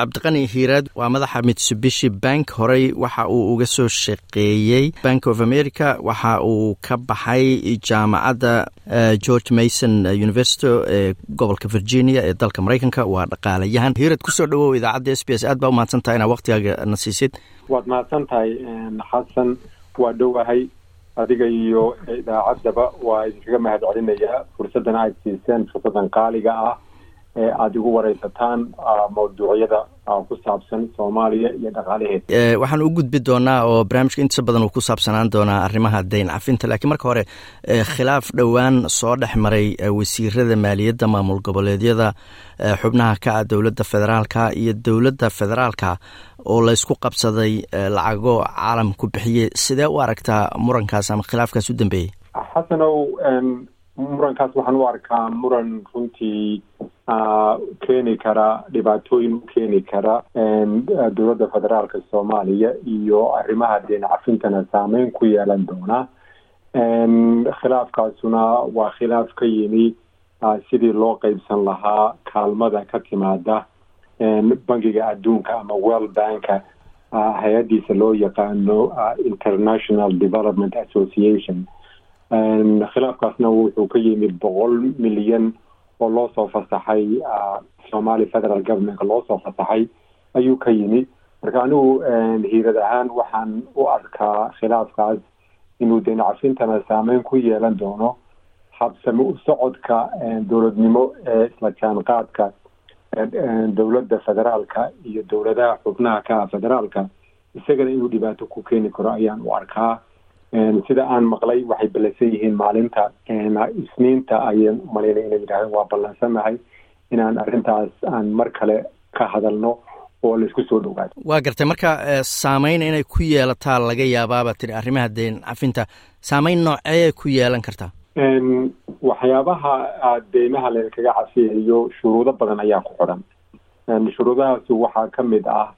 cabdiqani hiiraad waa madaxa mitsubishi bank. Horey waxa uu uga soo shaqeeyey bank of america waxa uu ka baxay jaamacadda george mason university ee gobolka virginia ee dalka maraykanka waa dhaqaalayahan. Hiirad ku soo dhawow idaacadda s b s. Aad baa umahadsan tahay inaa na siisid. Waad mahadsan tahay xasan waa dhowahay adiga iyo idaacaddaba waa idinkaga mahad celinayaa fursaddan aad siiseen. Fursaddan qaaliga ah aada igu wareysataan mawduucyada ku saabsan soomaaliya iyo dhaqaalaheed waxaan u gudbi doonaa oo barnaamijka intiisa badan uu ku saabsanaan doonaa arrimaha dayn cafinta laakiin marka hore khilaaf dhowaan soo dhex maray wasiirada maaliyadda maamul goboleedyada xubnaha ka ah dowladda federaalka iyo dowladda federaalka oo laysku qabsaday lacago caalam ku bixiyey sidee u aragtaa murankaas ama khilaafkaas u dambeeyey xasanow murankaas waxaan u arkaa muran runtii keeni kara dhibaatooyin u keeni kara dowladda federaalka soomaaliya iyo arrimaha deen cafintana saameyn ku yeelan doona khilaafkaasuna waa khilaaf ka yimi sidii loo qeybsan lahaa kaalmada ka timaada bangiga adduunka ama world banka hay'addiisa loo yaqaano international development association. Khilaafkaasna wuxuu ka yimid boqol milyan oo loo soo fasaxay somali federal governmentka loo soo fasaxay ayuu ka yimi. Marka anigu hiirad ahaan waxaan u arkaa khilaafkaas inuu deen cafintana saameyn ku yeelan doono habsami u socodka dowladnimo ee isla jaanqaadka dowladda federaalka iyo dowladaha xubnaha ka ah federaalka. Isagana inuu dhibaato ku keeni karo ayaan u arkaa sida aan maqlay waxay ballansan yihiin maalinta isniinta ayaan umalayna inay yidhahdeen waa ballansanahay inaan arrintaas aan mar kale ka hadalno oo la isku soo dhawaado waa gartay marka saameyn inay ku yeelataa laga yaabaaba tiri arrimaha deen cafinta saameyn nooceeyay ku yeelan kartaa? Waxyaabaha deymaha laynkaga cafiyayo shuruudo badan ayaa ku xidhan shuruudahaasi waxaa ka mid ah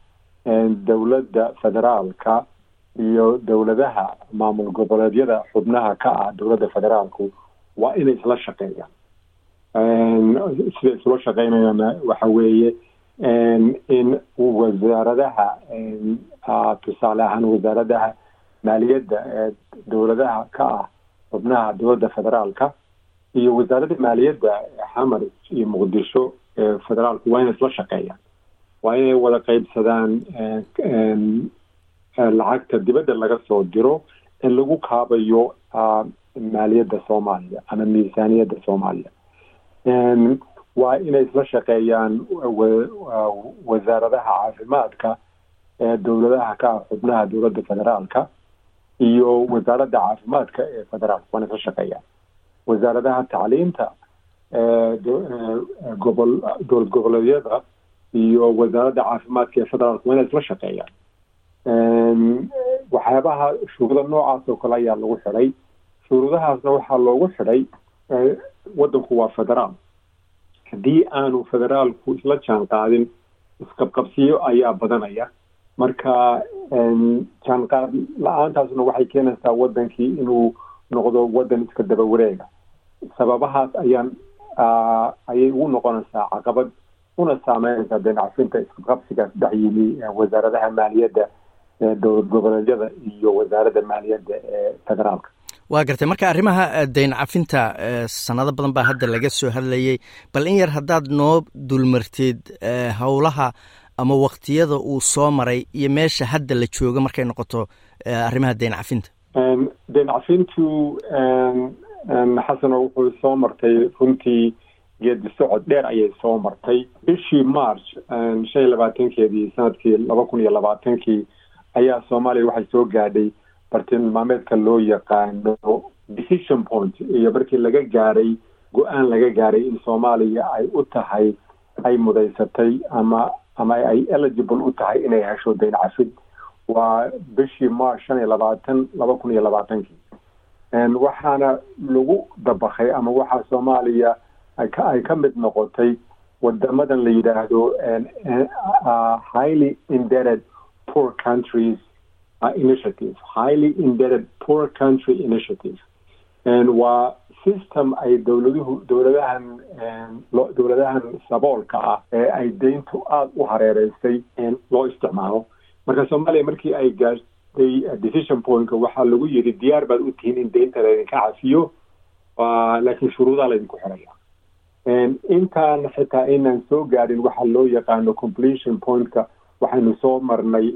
dowladda federaalka iyo dowladaha maamul goboleedyada xubnaha ka ah dowladda federaalku waa inay isla shaqeeyaan. Sida isula shaqeynayana waxa weeye in wasaaradaha tusaale ahaan wasaaradaha maaliyadda ee dowladaha ka ah xubnaha dowladda federaalka iyo wasaaradda maaliyadda xamar iyo muqdisho ee federaalku waa inay isla shaqeeyaan. Waa inay wada qeybsadaan lacagta dibadda laga soo diro in lagu kaabayo maaliyadda soomaaliya ama miisaaniyadda soomaaliya waa inay isla shaqeeyaan wasaaradaha caafimaadka ee dowladaha ka ah xubnaha dowladda federaalka iyo wasaaradda caafimaadka ee federaalka waa inay isla shaqeeyaan wasaaradaha tacliinta gobol dowlad goboleedyada iyo wasaaradda caafimaadka ee federaalka waa inay isla shaqeeyaan waxyaabaha shuruudo noocaas oo kale ayaa lagu xidhay shuruudahaasna waxaa loogu xidhay waddanku waa federaal haddii aanu federaalku isla jaan qaadin isqabqabsiyo ayaa badanaya. Marka jaanqaad la'aantaasna waxay keenaysaa waddankii inuu noqdo waddan iska daba wareega. Sababahaas ayaan ayay ugu noqonaysaa caqabad una saameynaysaa deen cafinta isqabqabsigaas dhex yimi wasaaradaha maaliyadda dowlad goboleedyada iyo wasaaradda maaliyadda ee federaalka. Waa gartay. Marka arrimaha dayn cafinta sanado badan baa hadda laga soo hadlayay. Bal in yar haddaad noo dulmarteed howlaha ama waktiyada uu soo maray iyo meesha hadda la joogo markay noqoto arrimaha dayn cafinta. Dayn cafintu xasano wuxuu soo martay runtii geedi socod dheer ayay soo martay. Bishii march shan iyo labaatankeedii sannadkii laba kun iyo labaatankii ayaa soomaaliya waxay soo gaadhay bartilmaameedka loo yaqaano decision point iyo markii laga gaaray go'aan laga gaaray in soomaaliya ay u tahay ay mudaysatay ama ama ay eligible u tahay inay hesho dayn cafid waa bishii march shan iyo labaatan laba kun iyo labaatankii. Waxaana lagu dabakay ama waxaa soomaaliya ay ka mid noqotay wadamadan la yidhaahdo highly indebted poor countries uh, initiative highly indebted poor country initiative. Waa system ay dowladuhu dowladahan dowladahan saboolka ah ee ay deyntu aada u hareereysay loo isticmaalo. Marka soomaaliya markii ay gaartay decision pointka waxaa lagu yidhi diyaar baad u tihiin in deynta laydinka cafiyo laakiin shuruudaa laydinku xiraya. Intaan xitaa inaan soo gaadhin waxaa loo yaqaano completion pointka waxaynu soo marnay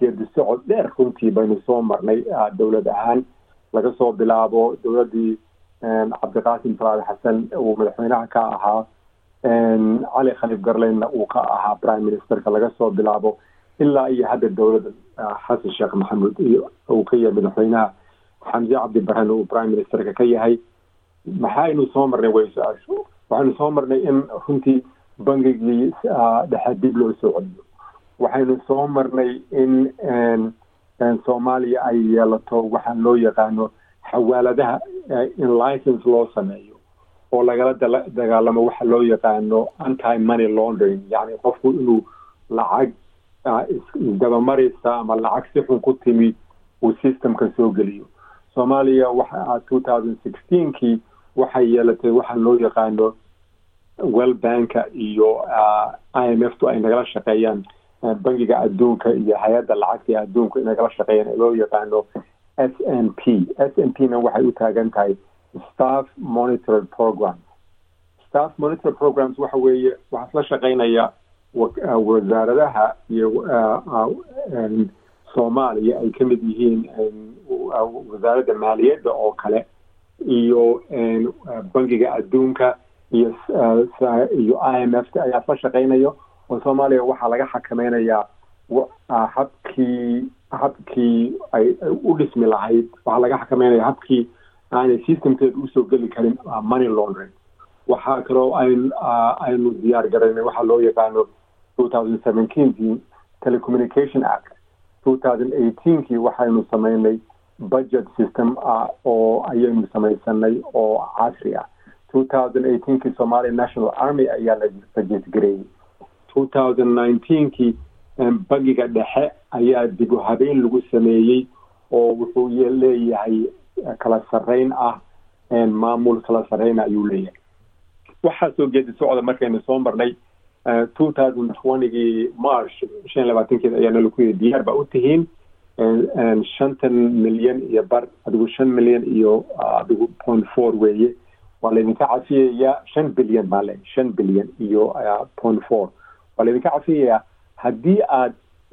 geedi socod dheer runtii baynu soo marnay dowlad ahaan. Laga soo bilaabo dowladdii cabdiqaasim salaad xasan uu madaxweynaha ka ahaa. Cali khaliif garleynna uu ka ahaa prime ministerka laga soo bilaabo. Ilaa iyo hadda dowladda xasan sheekh maxamuud uu ka yahay madaxweynaha. Xamse cabdi barhan uu prime ministerka ka yahay. Maxaynu soo marnay way su'aashu waxaynu soo marnay in runtii bangigii dhexe dib loo soo celiyo waxaynu soo marnay in soomaaliya ay yeelato waxaa loo yaqaano xawaaladaha in license loo sameeyo oo lagala dagaalamo waxa loo yaqaano anti money laundering yani qofku inuu lacag isdabamaraysa ama lacag si xun ku timi uu systemka soo geliyo. Soomaaliya waxa two thousand sixteenkii waxay yeelatay waxa loo yaqaano well banka iyo i m f tu ay nagala shaqeeyaan bangiga adduunka iyo hay'adda lacagta ee adduunka ay nagala shaqeeyaan ee loo yaqaano s n p. S n p na waxay u taagan tahay staff monitored programs staff monitored programs waxa weeye waxaa isla shaqeynaya wasaaradaha iyo soomaaliya ay ka mid yihiin wasaaradda maaliyadda oo kale iyo bangiga adduunka iyo iyo i m f ayaa isla shaqeynayo oo soomaaliya waxaa laga xakameynayaa habkii habkii ay u dhismi lahayd. Waxaa laga xakameynaya habkii aanay systemkeeda u soo geli karin money laundering. Waxaa kaloo ayn aynu diyaar garaynay waxaa loo yaqaano two thousand seventeenkii telecommunication act. two thousand eighteenkii waxaynu sameynay budget system ah oo ayaynu samaysanay oo casri ah. two thousand eighteenkii somalia national army ayaa la budget thousand nineteenkii bangiga dhexe ayaa dib u habeyn lagu sameeyey oo wuxuu leeyahay kala sarreyn ah maamul kala sarreyna ayuu leeyahay. Waxaa soo geedi socda markaynu soo marnay two thousand twentygii march shan iyo labaatankeeda ayaana laku yidhi diyaar baa u tihiin shantan milyan iyo bar adigu shan milyan iyo adigu point four weeye. Waa laydinka cafiyayaa shan bilyan baa le shan bilyan iyo point four waa laydinka cafiyayaa haddii aad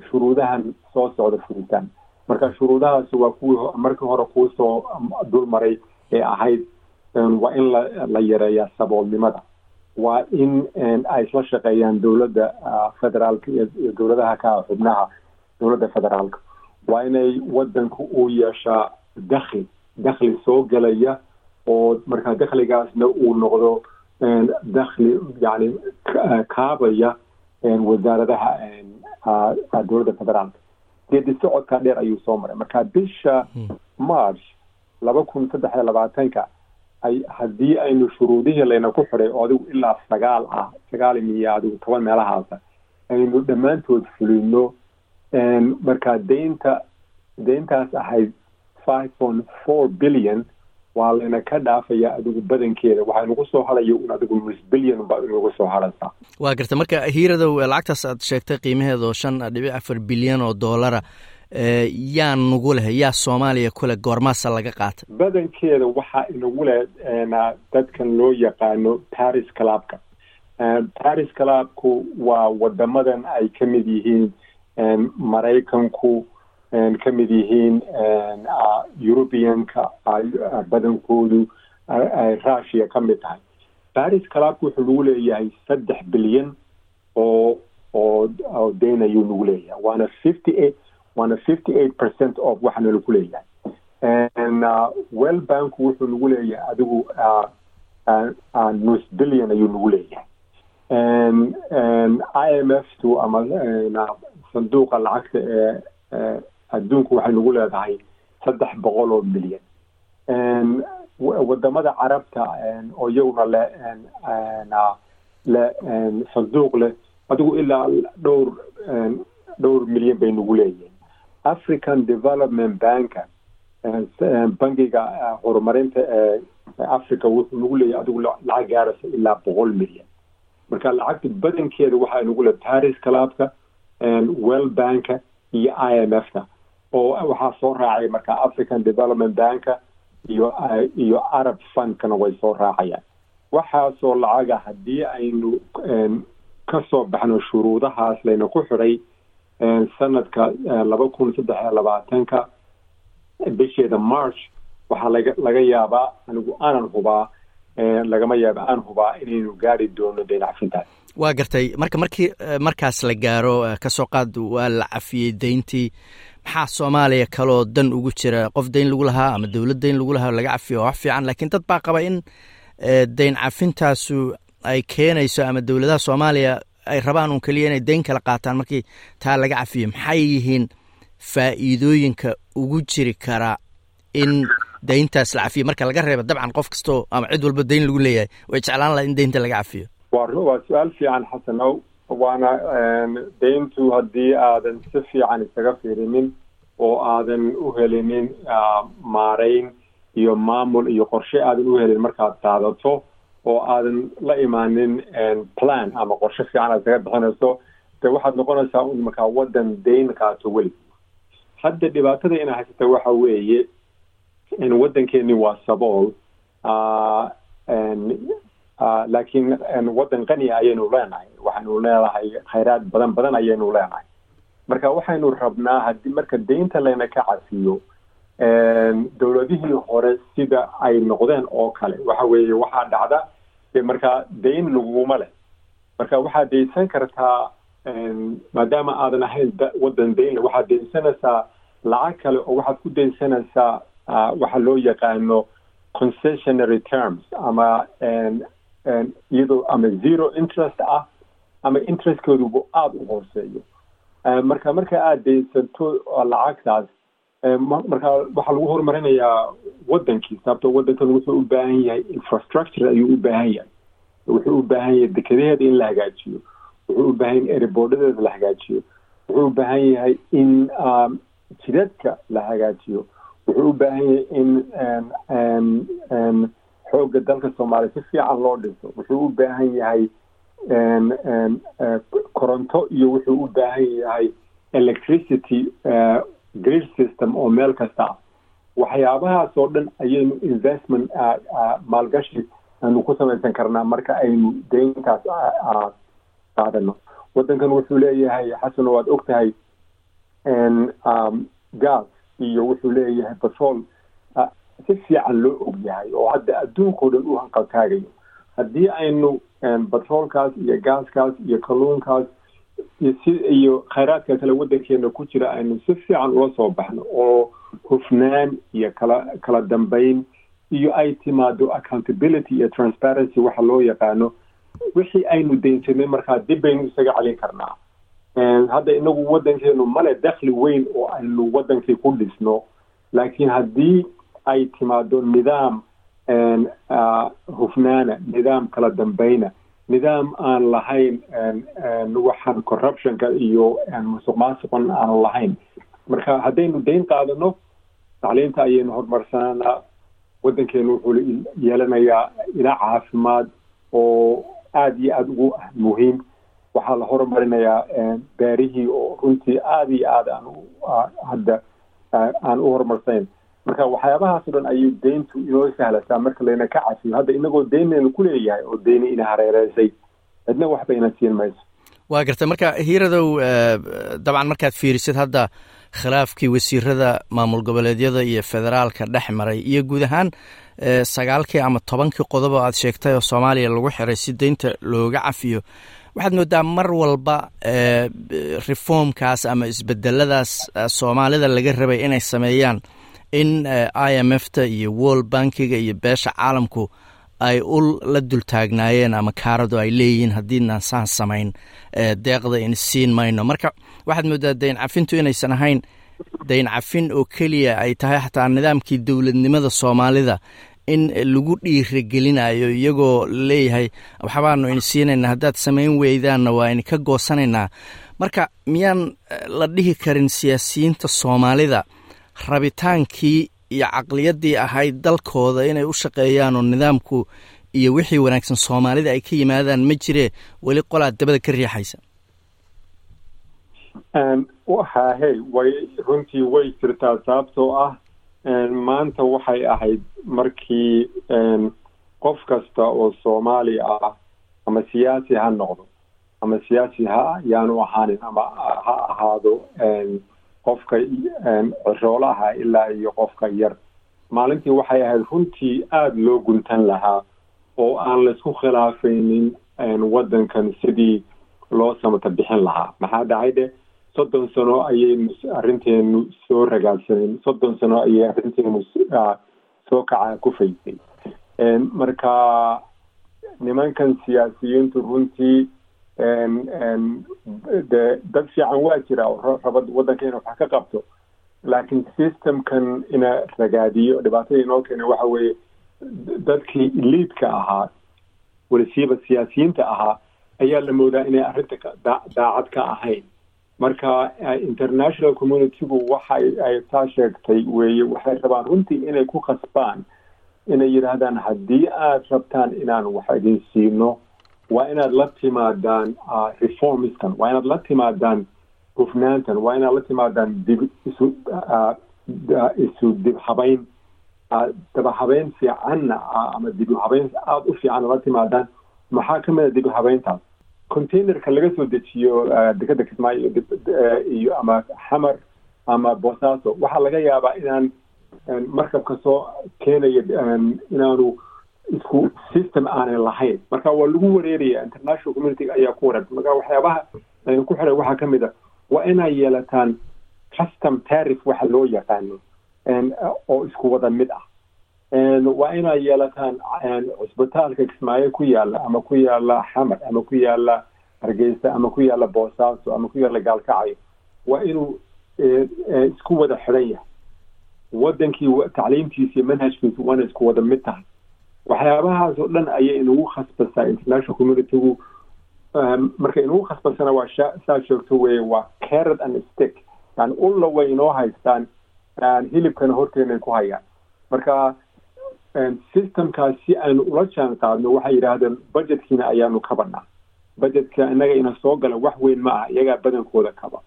shuruudahan soo socda furitaan marka shuruudahaas waa kuwii markii hore kuusoo dul maray ee ahayd waa in la yareeyaa saboolnimada. Waa in ay isla shaqeeyaan dowladda federaalka iyo dowladaha ka xubnaha dowladda federaalka waa inay wadanku uu yeeshaa dakli dakli soo gelaya oo markaa dakhligaasna uu noqdo dakli yani kaabaya wasaaradaha dowladda federaalka geedi socodkaa dheer ayuu soo maray. Marka bisha march laba kun saddex iyo labaatanka ay haddii aynu shuruudihii layna ku xiday oo adigu ilaa sagaal ah sagaal iyo adigu toban meelahaasa aynu dhammaantood fulino marka deynta deyntaas ahayd five point four billion waa layna ka dhaafaya adigu badankeeda. Waxaa nagu soo haraya un adigu nus billion baa inagu soo haraysaa waa garta. Marka hiiradow lacagtaas aad sheegtay qiimaheedaoo shan dhibic afar bilyan oo doolara yaa nagu leh yaa soomaaliya kule goormaasa laga qaata badankeeda waxaa inagu leh dadkan loo yaqaano paris clubka. Paris clubku waa wadamadan ay ka mid yihiin maraykanku ka mid yihiin europeanka badankoodu russia ka mid tahay. Paris clubku wuxuu nagu leeyahay saddex bilyan oo oo oo dayn ayuu nagu leeyahay. Waana fifty eight waana fifty eight percent of waxaana lagu leeyahay. Well banku wuxuu nagu leeyahay adigu nus billion ayuu nagu leeyahay. I m f tu ama sanduuqa lacagta ee adduunku waxay nagu leedahay saddex boqol oo milyan. Wadamada carabta oo iyaguna le le sanduuq leh adigu ilaa dhowr dhowr milyan bay nagu leeyihiin. African development banka bangiga horumarinta ee africa wuxuu nagu leeyahay adigu lacag gaaraysa ilaa boqol milyan. Marka lacagta badankeeda waxaa nagu le paris clubka well banka iyo i m f ka oo waxaa soo raacay marka african development banka iyo iyo arab fundkana way soo raacayaan. Waxaasoo lacaga haddii aynu ka soo baxno shuruudahaas layna ku xidhay sanadka laba kun saddex iyo labaatanka bisheeda march waxaa laga laga yaabaa anigu aanan hubaa lagama yaaba aan hubaa inaynu gaari doono daynacfintaas waa gartay. Marka markii markaas la gaaro ka soo qaad waa la cafiyey deyntii maxaa soomaaliya kaloo dan ugu jira? Qof dayn lagu lahaa ama dowlad dayn lagu lahaa laga cafiyo wax fiican laakiin dad baa qaba in dayn cafintaasu ay keenayso ama dowladaha soomaaliya ay rabaan un keliya inay dayn kala qaataan markii taa laga cafiyo maxay yihiin faa'iidooyinka ugu jiri kara in dayntaas la cafiyo marka laga reeba dabcan qof kastoo ama cid walba dayn lagu leeyahay way jeclaan laha in daynta laga cafiyo wa waa su'aal fiican xasanow waana dayntu haddii aadan si fiican isaga fiirinin oo aadan u helinin maarayn iyo maamul iyo qorshe aadan u helin markaad qaadato oo aadan la imaanin plan ama qorshe fiican aad isaga bixinayso de waxaad noqonaysaa markaa waddan dayn qaato weli hadda dhibaatada ina haysata waxa weeye waddankeeni waa sabool laakiin waddan qani ayaynu leenahay. Waxaynu leedahay khayraad badan badan ayaynu leenahay. Marka waxaynu rabnaa haddii marka daynta layna ka cafiyo dowladihii hore sida ay noqdeen oo kale. Waxa weeye waxaa dhacda de markaa dayn laguguma leh. Marka waxaad daysan kartaa maadaama aadan ahayn waddan daynle waxaad daysanaysaa lacag kale oo waxaad ku daysanaysaa waxa loo yaqaano concessionary terms ama iyadoo ama zero interest ah ama interestkeeduba aada u hooseeyo marka marka aada daysato lacagtaas marka waxaa lagu horumarinayaa waddankii sababto waddankan wuxuu u baahan yahay infrastructure ayuu u baahan yahay. Wuxuu u baahan yahay dekadaheeda in la hagaajiyo. Wuxuu u baahan yahay ereboodhadeeda la hagaajiyo. Wuxuu u baahan yahay in jidadka la hagaajiyo. Wuxuu u baahan yahay in xoogga dalka soomaaliya si fiican loo dhiso wuxuu u baahan yahay koronto iyo wuxuu u baahan yahay electricity grid system oo meel kasta. Ah waxyaabahaas oo dhan ayaynu investment maalgashi aynu ku samaysan karnaa marka aynu dayntaas qaadano. Waddankan wuxuu leeyahay xasano waad og tahay gas iyo wuxuu leeyahay batrol si fiican loo og yahay oo hadda adduunkao dhan u hanqaltaagayo haddii aynu batroolkaas iyo gaaskaas iyo kalluunkaas iyo khayraadka kale waddankeena ku jira aynu si fiican ula soo baxno oo hufnaan iyo kala kala dambeyn iyo ay timaado accountability iyo transparency waxa loo yaqaano wixii aynu daynsanay markaa dib baynu isaga celin karnaa. Hadda inagu waddankeenu male dakhli weyn oo aynu waddankii ku dhisno laakiin haddii ay timaado nidaam hufnaana nidaam kala dambeyna nidaam aan lahayn waxaan corruptionka iyo musuq maasuqan aan lahayn. Marka haddaynu dayn qaadano tacliinta ayaynu horumarsananaa waddankeenu wuxuu yeelanayaa ilaa caafimaad oo aada iyo aada ugu muhiim. Waxaa la horumarinayaa beerihii oo runtii aada iyo aada aan hadda aan u horumarsayn marka waxyaabahaasoo dhan ayay deyntu inoo sahlasaa marka layna ka cafiyo hadda inagoo deynaynu ku leeyahay oo deyni ina hareereysay cidna waxba ina siin mayso. Waa gartay marka hiiradow dabcan markaad fiirisid hadda khilaafkii wasiirada maamul goboleedyada iyo federaalka dhex maray iyo guud ahaan sagaalkii ama tobankii qodob oo aad sheegtay oo soomaaliya lagu xiray si deynta looga cafiyo waxaad moodaa mar walba reformkaas ama isbedeladaas soomaalida laga rabay inay sameeyaan in i m f ta iyo world bankiga iyo beesha caalamku ay u la dultaagnaayeen ama kaaradu ay leeyihiin haddiinaan saan samayn deeqda in siin mayno. Marka waxaad moodaa dayn inaysan ahayn. Dayn oo keliya ay tahay xataa nidaamkii dowladnimada soomaalida in lagu dhiiragelinayo iyagoo leeyahay waxbaanu in siinayna haddaad samayn weydaanna waa in ka goosanaynaa. Marka miyaan la dhihi karin siyaasiyiinta soomaalida rabitaankii iyo caqliyaddii ahayd dalkooda inay u shaqeeyaan oo nidaamku iyo wixii wanaagsan soomaalida ay ka yimaadaan ma jiree weli qolaad dabada ka riixaysa. Waxa way runtii way jirtaa sababtoo ah maanta waxay ahayd markii qof kasta oo soomaali ah ama siyaasi ha noqdo ama siyaasi ha yaanu ahaanin ama ha ahaado qofka ciroolaha ilaa iyo qofka yar. Maalintii waxay ahayd runtii aada loo guntan lahaa oo aan la isku khilaafaynin waddankan sidii loo samata bixin lahaa. Maxaa dhacay dhe soddon sano ayaynu arrinteenu soo ragaadsanen soddon sano ayay arrinteenu soo kacaa ku faysay marka nimankan siyaasiyiintu runtii de dad fiican waa jira raba waddanka ina wax ka qabto. Laakiin systemkan ina ragaadiyo dhibaatada inoo keena waxa weeye dadkii eliidka ahaa walisiiba siyaasiyiinta ahaa ayaa la moodaa inay arrinta daacad ka ahayn. Marka international communitygu waxa ay taa sheegtay weeye waxay rabaan runtii inay ku khasbaan inay yidhaahdaan haddii aad rabtaan inaan wax idin siino waa inaad la timaadaan reformiskan waa inaad la timaadaan hufnaantan waa inaad la timaadaan dib isu isu dib habayn daba habeyn fiicanna ama dib habeyn aada u fiican la timaadaan maxaa ka mid a dib habeyntaas containerka laga soo dejiyo dekeda kismaayo iyo ama xamar ama boosaaso waxaa laga yaabaa inaan markabka soo keenaya inaanu isku system aanay lahayn. Marka waa lagu wareeraya international community ayaa ku wareerta marka waxyaabaha ku xiray waxaa ka mid a waa inay yeelataan custom tariff waxa loo yaqaano oo isku wada mid ah. Waa inay yeelataan cusbitaalka kismaayo ku yaalla ama ku yaalla xamar ama ku yaalla hargeysa ama ku yaalla boosaaso ama ku yaalla gaalkacyo waa inuu isku wada xiran yahay. Wadankii tacliimtiisa iyo manhajkiisu waana isku wada mid tahay waxyaabahaas oo dhan ayay inagu khasbasaa international communitygu marka inagu khasbasana waa saa sheegto weye waa carrot and stick. Yani ulla way inoo haystaan hilibkana horteenay ku hayaan. Marka systemkaas si aynu ula jaan qaadno waxay yidhaahdeen budgetkiina ayaanu kabanaa. Budgetka innaga ina soo gala wax weyn ma ah iyagaa badankooda kaba.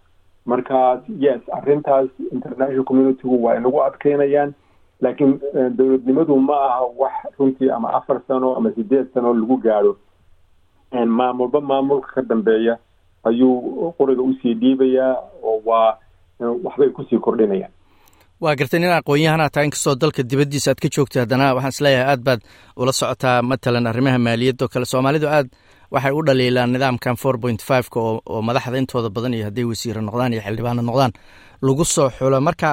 Marka yes arrintaas international communitygu waa inagu adkeynayaan laakiin dowladnimadu ma aha wax runtii ama afar sano ama sideed sano lagu gaadho. Maamulba maamulka ka dambeeya ayuu qoriga u sii dhiibayaa oo waa waxbay ku sii kordhinayaan. Waa gartay nin aqoon-yahanaa taa inkastoo dalka dibaddiisa aad ka joogta haddana waxaan is leeyahay aad baad ula socotaa matalan arrimaha maaliyadda oo kale. Soomaalidu aad waxay u dhaliilaan nidaamkan four point fiveka oo madaxda intooda badan iyo hadday wasiire noqdaan iyo xildhibaano noqdaan lagu soo xulo. Marka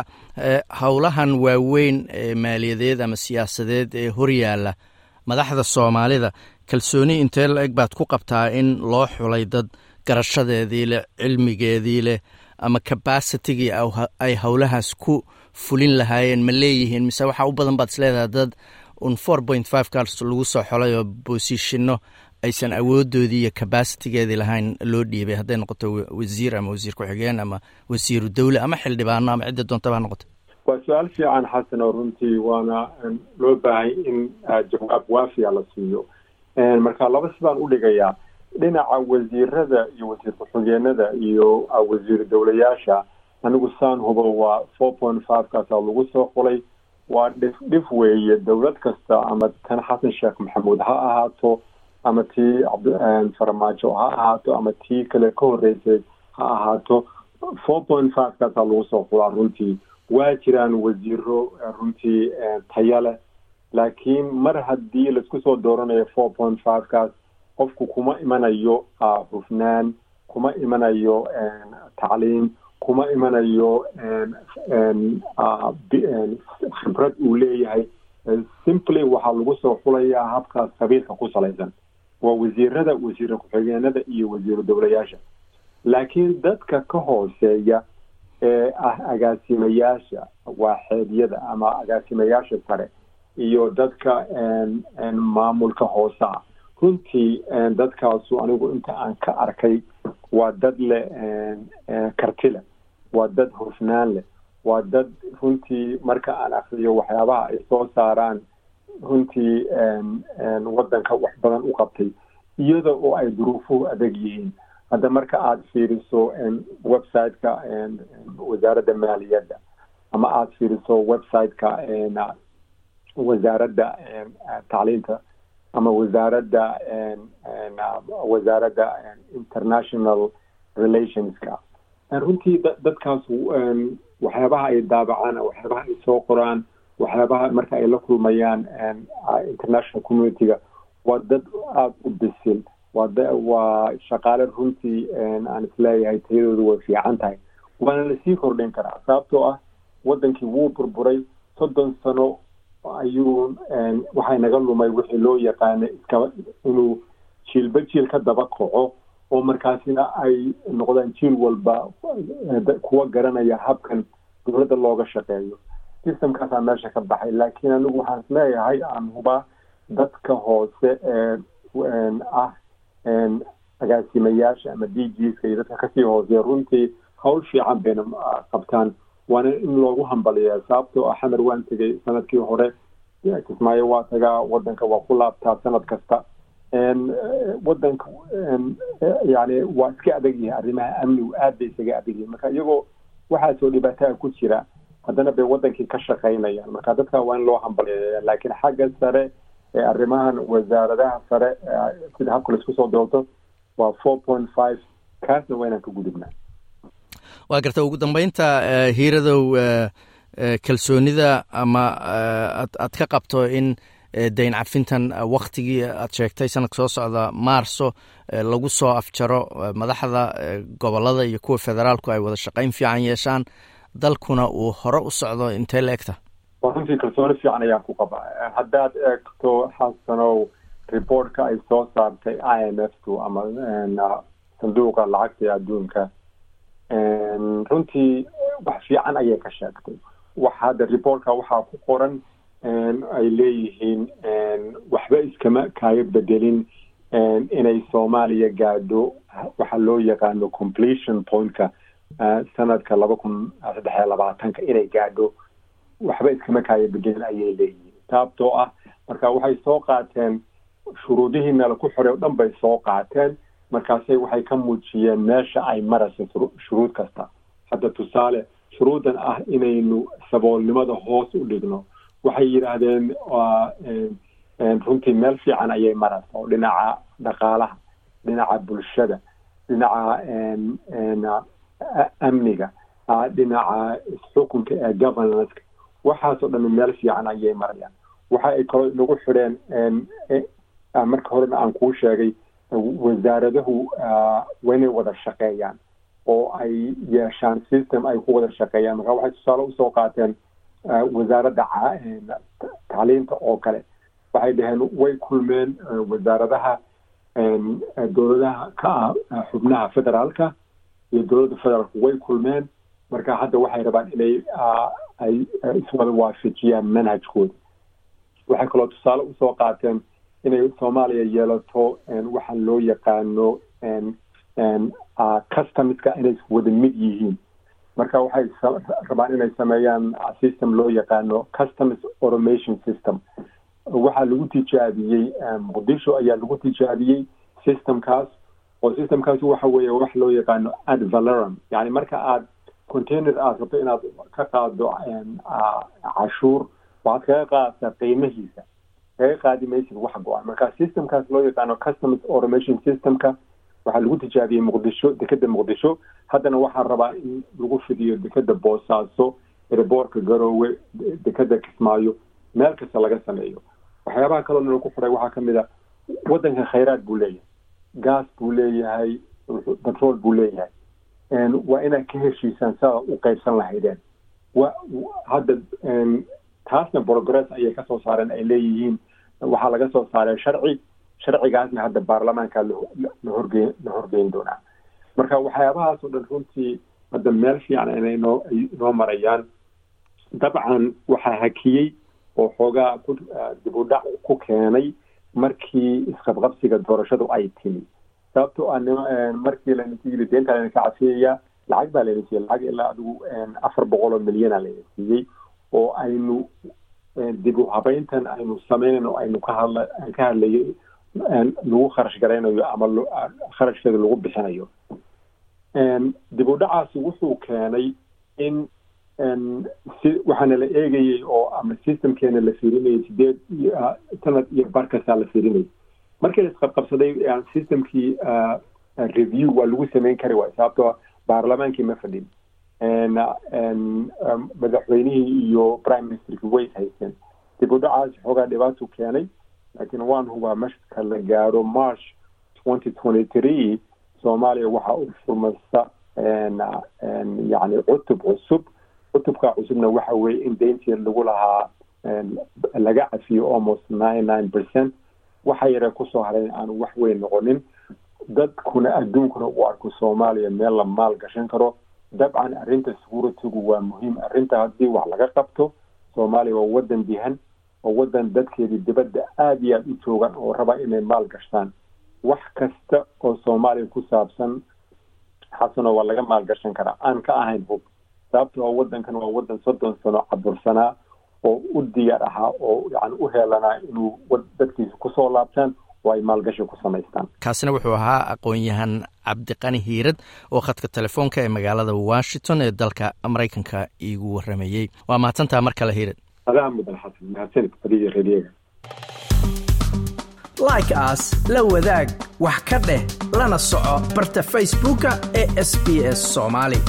howlahan waaweyn ee maaliyadeed ama siyaasadeed ee horyaala madaxda soomaalida kalsooni intee la eg baad ku qabtaa in loo xulay dad garashadeedii leh cilmigeedii leh ama cabacitigii ay howlahaas ku fulin lahaayeen. Ma leeyihiin mise waxaa u badan baad isleedahay dad un four point five kaas lagu soo xolay oo boosishino aysan awoodoodii iyo cabacitigeedii lahayn loo dhiibay hadday noqoto wasiir ama wasiir ku-xigeen ama wasiiru dowle ama xildhibaano ama cidda doontaba ha noqoto waa su'aal fiican xasan oo runtii waana loo baahay in jawaab waafiya la siiyo. Marka laba sidaan u dhigayaa dhinaca wasiirada iyo wasiir ku-xigeenada iyo wasiir dowlayaasha anigu saan hubo waa four point five kaasaa lagu soo xulay waa dhif dhif weeye dowlad kasta ama tan xasan sheekh maxamuud ha ahaato ama tii farmaajo ha ahaato ama tii kale ka horreysay ha ahaato four point five kaasaa lagu soo xulaa runtii waa jiraan wasiiro runtii taya leh. Laakiin mar haddii la isku soo dooranayo four point five kaas qofku kuma imanayo hufnaan kuma imanayo tacliim kuma imanayo khibrad uu leeyahay. Simply waxaa lagu soo xulayaa habkaas qabiilka ku salaysan waa wasiirada wasiir ku-xigeenada iyo wasiiru dowlayaasha. Laakiin dadka ka hooseeya ee ah agaasimayaasha waaxeedyada ama agaasimayaasha sare iyo dadka maamulka hoose ah runtii dadkaasu anigu inta aan ka arkay waa dad leh karti leh waa dad hufnaan leh waa dad runtii marka aan akriyo waxyaabaha ay soo saaraan runtii waddanka wax badan u qabtay iyada oo ay duruufuhu adag yihiin. Hadda marka aada fiiriso website-ka wasaaradda maaliyadda ama aada fiiriso website-ka wasaaradda tacliinta ama wasaaradda wasaaradda international relationska. Runtii dadkaas waxyaabaha ay daabacaan waxyaabaha ay soo qoraan waxyaabaha marka ay la kulmayaan international community-ga waa dad aada u bisil. Waa waa shaqaale runtii aan is leeyahay tayadoodu way fiican tahay. Waana la sii kordhin karaa sababtoo ah waddankii wuu burburay soddon sano ayuu waxay naga lumay wixii loo yaqaanay iskaba inuu jiilba jiil ka daba kaco oo markaasina ay noqdaan jiil walba kuwa garanaya habkan dowladda looga shaqeeyo systemkaasaa meesha ka baxay laakiin anigu waxaan is leeyahay aan hubaa dadka hoose ee ah agaasimayaasha ama d gska iyo dadka ka sii hooseya runtii hawl fiican bayna qabtaan. Waana in loogu hambaliyaa sababtoo ah xamar waan tegay sannadkii hore. Kismaayo waa tagaa wadanka waa ku laabtaa sanad kasta. Wadanka yani waa iska adag yahay arrimaha amnigu aad bay isaga adag yihiin marka iyagoo waxaasoo dhibaataa ku jira haddana bay wadankii ka shaqaynayaan. Marka dadka waa in loo hambaliya laakiin xagga sare ee arrimahan wasaaradaha sare sida habka la isku soo doorto waa four point five. Kaasna waa inaan ka gudubnaa waa garta ugu dambeynta hiiradow kalsoonida ama aad ka qabto in dayn cafintan waktigii aad sheegtay sanadka soo socda maarso lagu soo afjaro madaxda gobollada iyo kuwa federaalku ay wada shaqayn fiican yeeshaan dalkuna uu hore u socdo intee la egta waa runtii kalsooni fiican ayaan ku qaba haddaad eegto xasanow reportka ay soo saartay i m f tu ama sanduuqa lacagta adduunka runtii wax fiican ayay ka sheegtay. Wax hadda reportka waxaa ku qoran ay leeyihiin waxba iskama kaaga bedelin inay soomaaliya gaadho waxa loo yaqaano completion pointka sanadka laba kun saddex iyo labaatanka inay gaadho waxba iskama kaaga bedelin ayay leeyihiin. Sababtoo ah marka waxay soo qaateen shuruudihii meela ku xorey o dhan bay soo qaateen. Markaasay waxay ka muujiyeen meesha ay marayso shuruud kasta. Hadda tusaale shuruudan ah inaynu saboolnimada hoos u dhigno. Waxay yidhaahdeen runtii meel fiican ayay maraysa oo dhinaca dhaqaalaha dhinaca bulshada dhinaca amniga dhinaca isxukunka ee governanska waxaasoo dhan meel fiican ayay marayaan. Waxa ay kaloo inagu xidheen marka horena aan kuu sheegay wasaaradahu waa wada shaqeeyaan oo ay yeeshaan system ay ku wada shaqeeyaan. Marka waxay tusaale u soo qaateen wasaaradda tacliinta oo kale. Waxay dhaheen way kulmeen wasaaradaha dowladaha ka ah xubnaha federaalka iyo dowladda federaalka way kulmeen. Marka hadda waxay rabaan inay ay iswada waafajiyaan manhajkooda. Waxay kaloo tusaale u soo qaateen inay soomaaliya yeelato waxa loo yaqaano customska inay wada mid yihiin. Marka waxay rabaan inay sameeyaan system loo yaqaano customs automation system. Waxaa lagu tijaabiyey muqdisho ayaa lagu tijaabiyey systemkaas oo systemkaas waxa weeye wax loo yaqaano ad valerum yani marka aad container aad rabto inaad ka qaado cashuur waxaad kaga qaadtaa qiimahiisa kaga qaadi maysid wax go-an. Marka systemkaas loo yaqaano customs automation systemka waxaa lagu tijaabiyey muqdisho dekeda muqdisho. Haddana waxaa rabaa in lagu fidiyo dekeda boosaaso ereboorka garoowe dekeda kismaayo meel kasta laga sameeyo. Waxyaabaha kaloo nala ku xiray waxaa ka mid a waddanka khayraad buu leeyahay gaas buu leeyahay batrool buu leeyahay. Waa inaad ka heshiisaan saa u qaybsan lahaydeen. Hadda taasna progress ayay ka soo saareen ay leeyihiin. Waxaa laga soo saaray sharci sharcigaasna hadda baarlamaanka la horgeyn la horgeyn doonaa. Marka waxyaabahaas oo dhan runtii hadda meel fiican inay noo inoo marayaan. Dabcan waxaa hakiyey oo xoogaa ku dib u dhac ku keenay markii isqabqabsiga doorashadu ay timi. Sababto a markii laynasi yiri deenta ka cafiyaya lacag baa layna siiyey lacag ilaa adigu afar boqol oo milyana layna siiyey oo aynu dib u habeyntan aynu sameynayno aynu ka hadla ka hadlayo lagu kharash garaynayo ama kharashkeeda lagu bixinayo. Dib u dhacaasi wuxuu keenay in waxaana la eegayay oo ama systemkeena la fiirinayay sideed sanad iyo bar la fiirinayay. Markii la isqabqabsaday systemkii review waa lagu sameyn kari waay sababtoo baarlamaankii ma fadhin. Madaxweynihii iyo prime ministerki way haysteen. Dib u dhacaas xoogaa dhibaatuu keenay laakiin waan hubaa marka la gaaro march twenty twenty three soomaaliya waxaa u furmaysa yani cutub cusub cutubka cusubna waxa weeye in deyntii lagu lahaa laga cafiyo almost nine nine percent. Waxa yare ku soo haray aanu wax weyn noqonin. Dadkuna adduunkuna u arko soomaaliya meel la maal gashan karo. Dabcan arrinta securitygu waa muhiim. Arrinta haddii wax laga qabto soomaaliya waa wadan dihan oo wadan dadkeedii dibadda aada iyo aada u joogan oo raba inay maal gashtaan. Wax kasta oo soomaaliya ku saabsan xasano waa laga maal gashan karaa. Aan ka ahayn hub sababto oo wadankan waa wadan soddon sano cabursanaa oo u diyaar ahaa oo yani u heelanaa inuu dadkiisa ku soo laabtaan oo ay maalgashi ku samaystaan. Kaasina wuxuu ahaa aqoon-yahan cabdiqani hiirad oo khadka telefoonka ee magaalada washington ee dalka maraykanka iigu waramayey waa mahadsantaa mar kale hiirad adaa mudan xasan mahadsanid adiga rediyaga like as la wadaag wax ka dheh lana soco barta facebooka ee sb s soomaali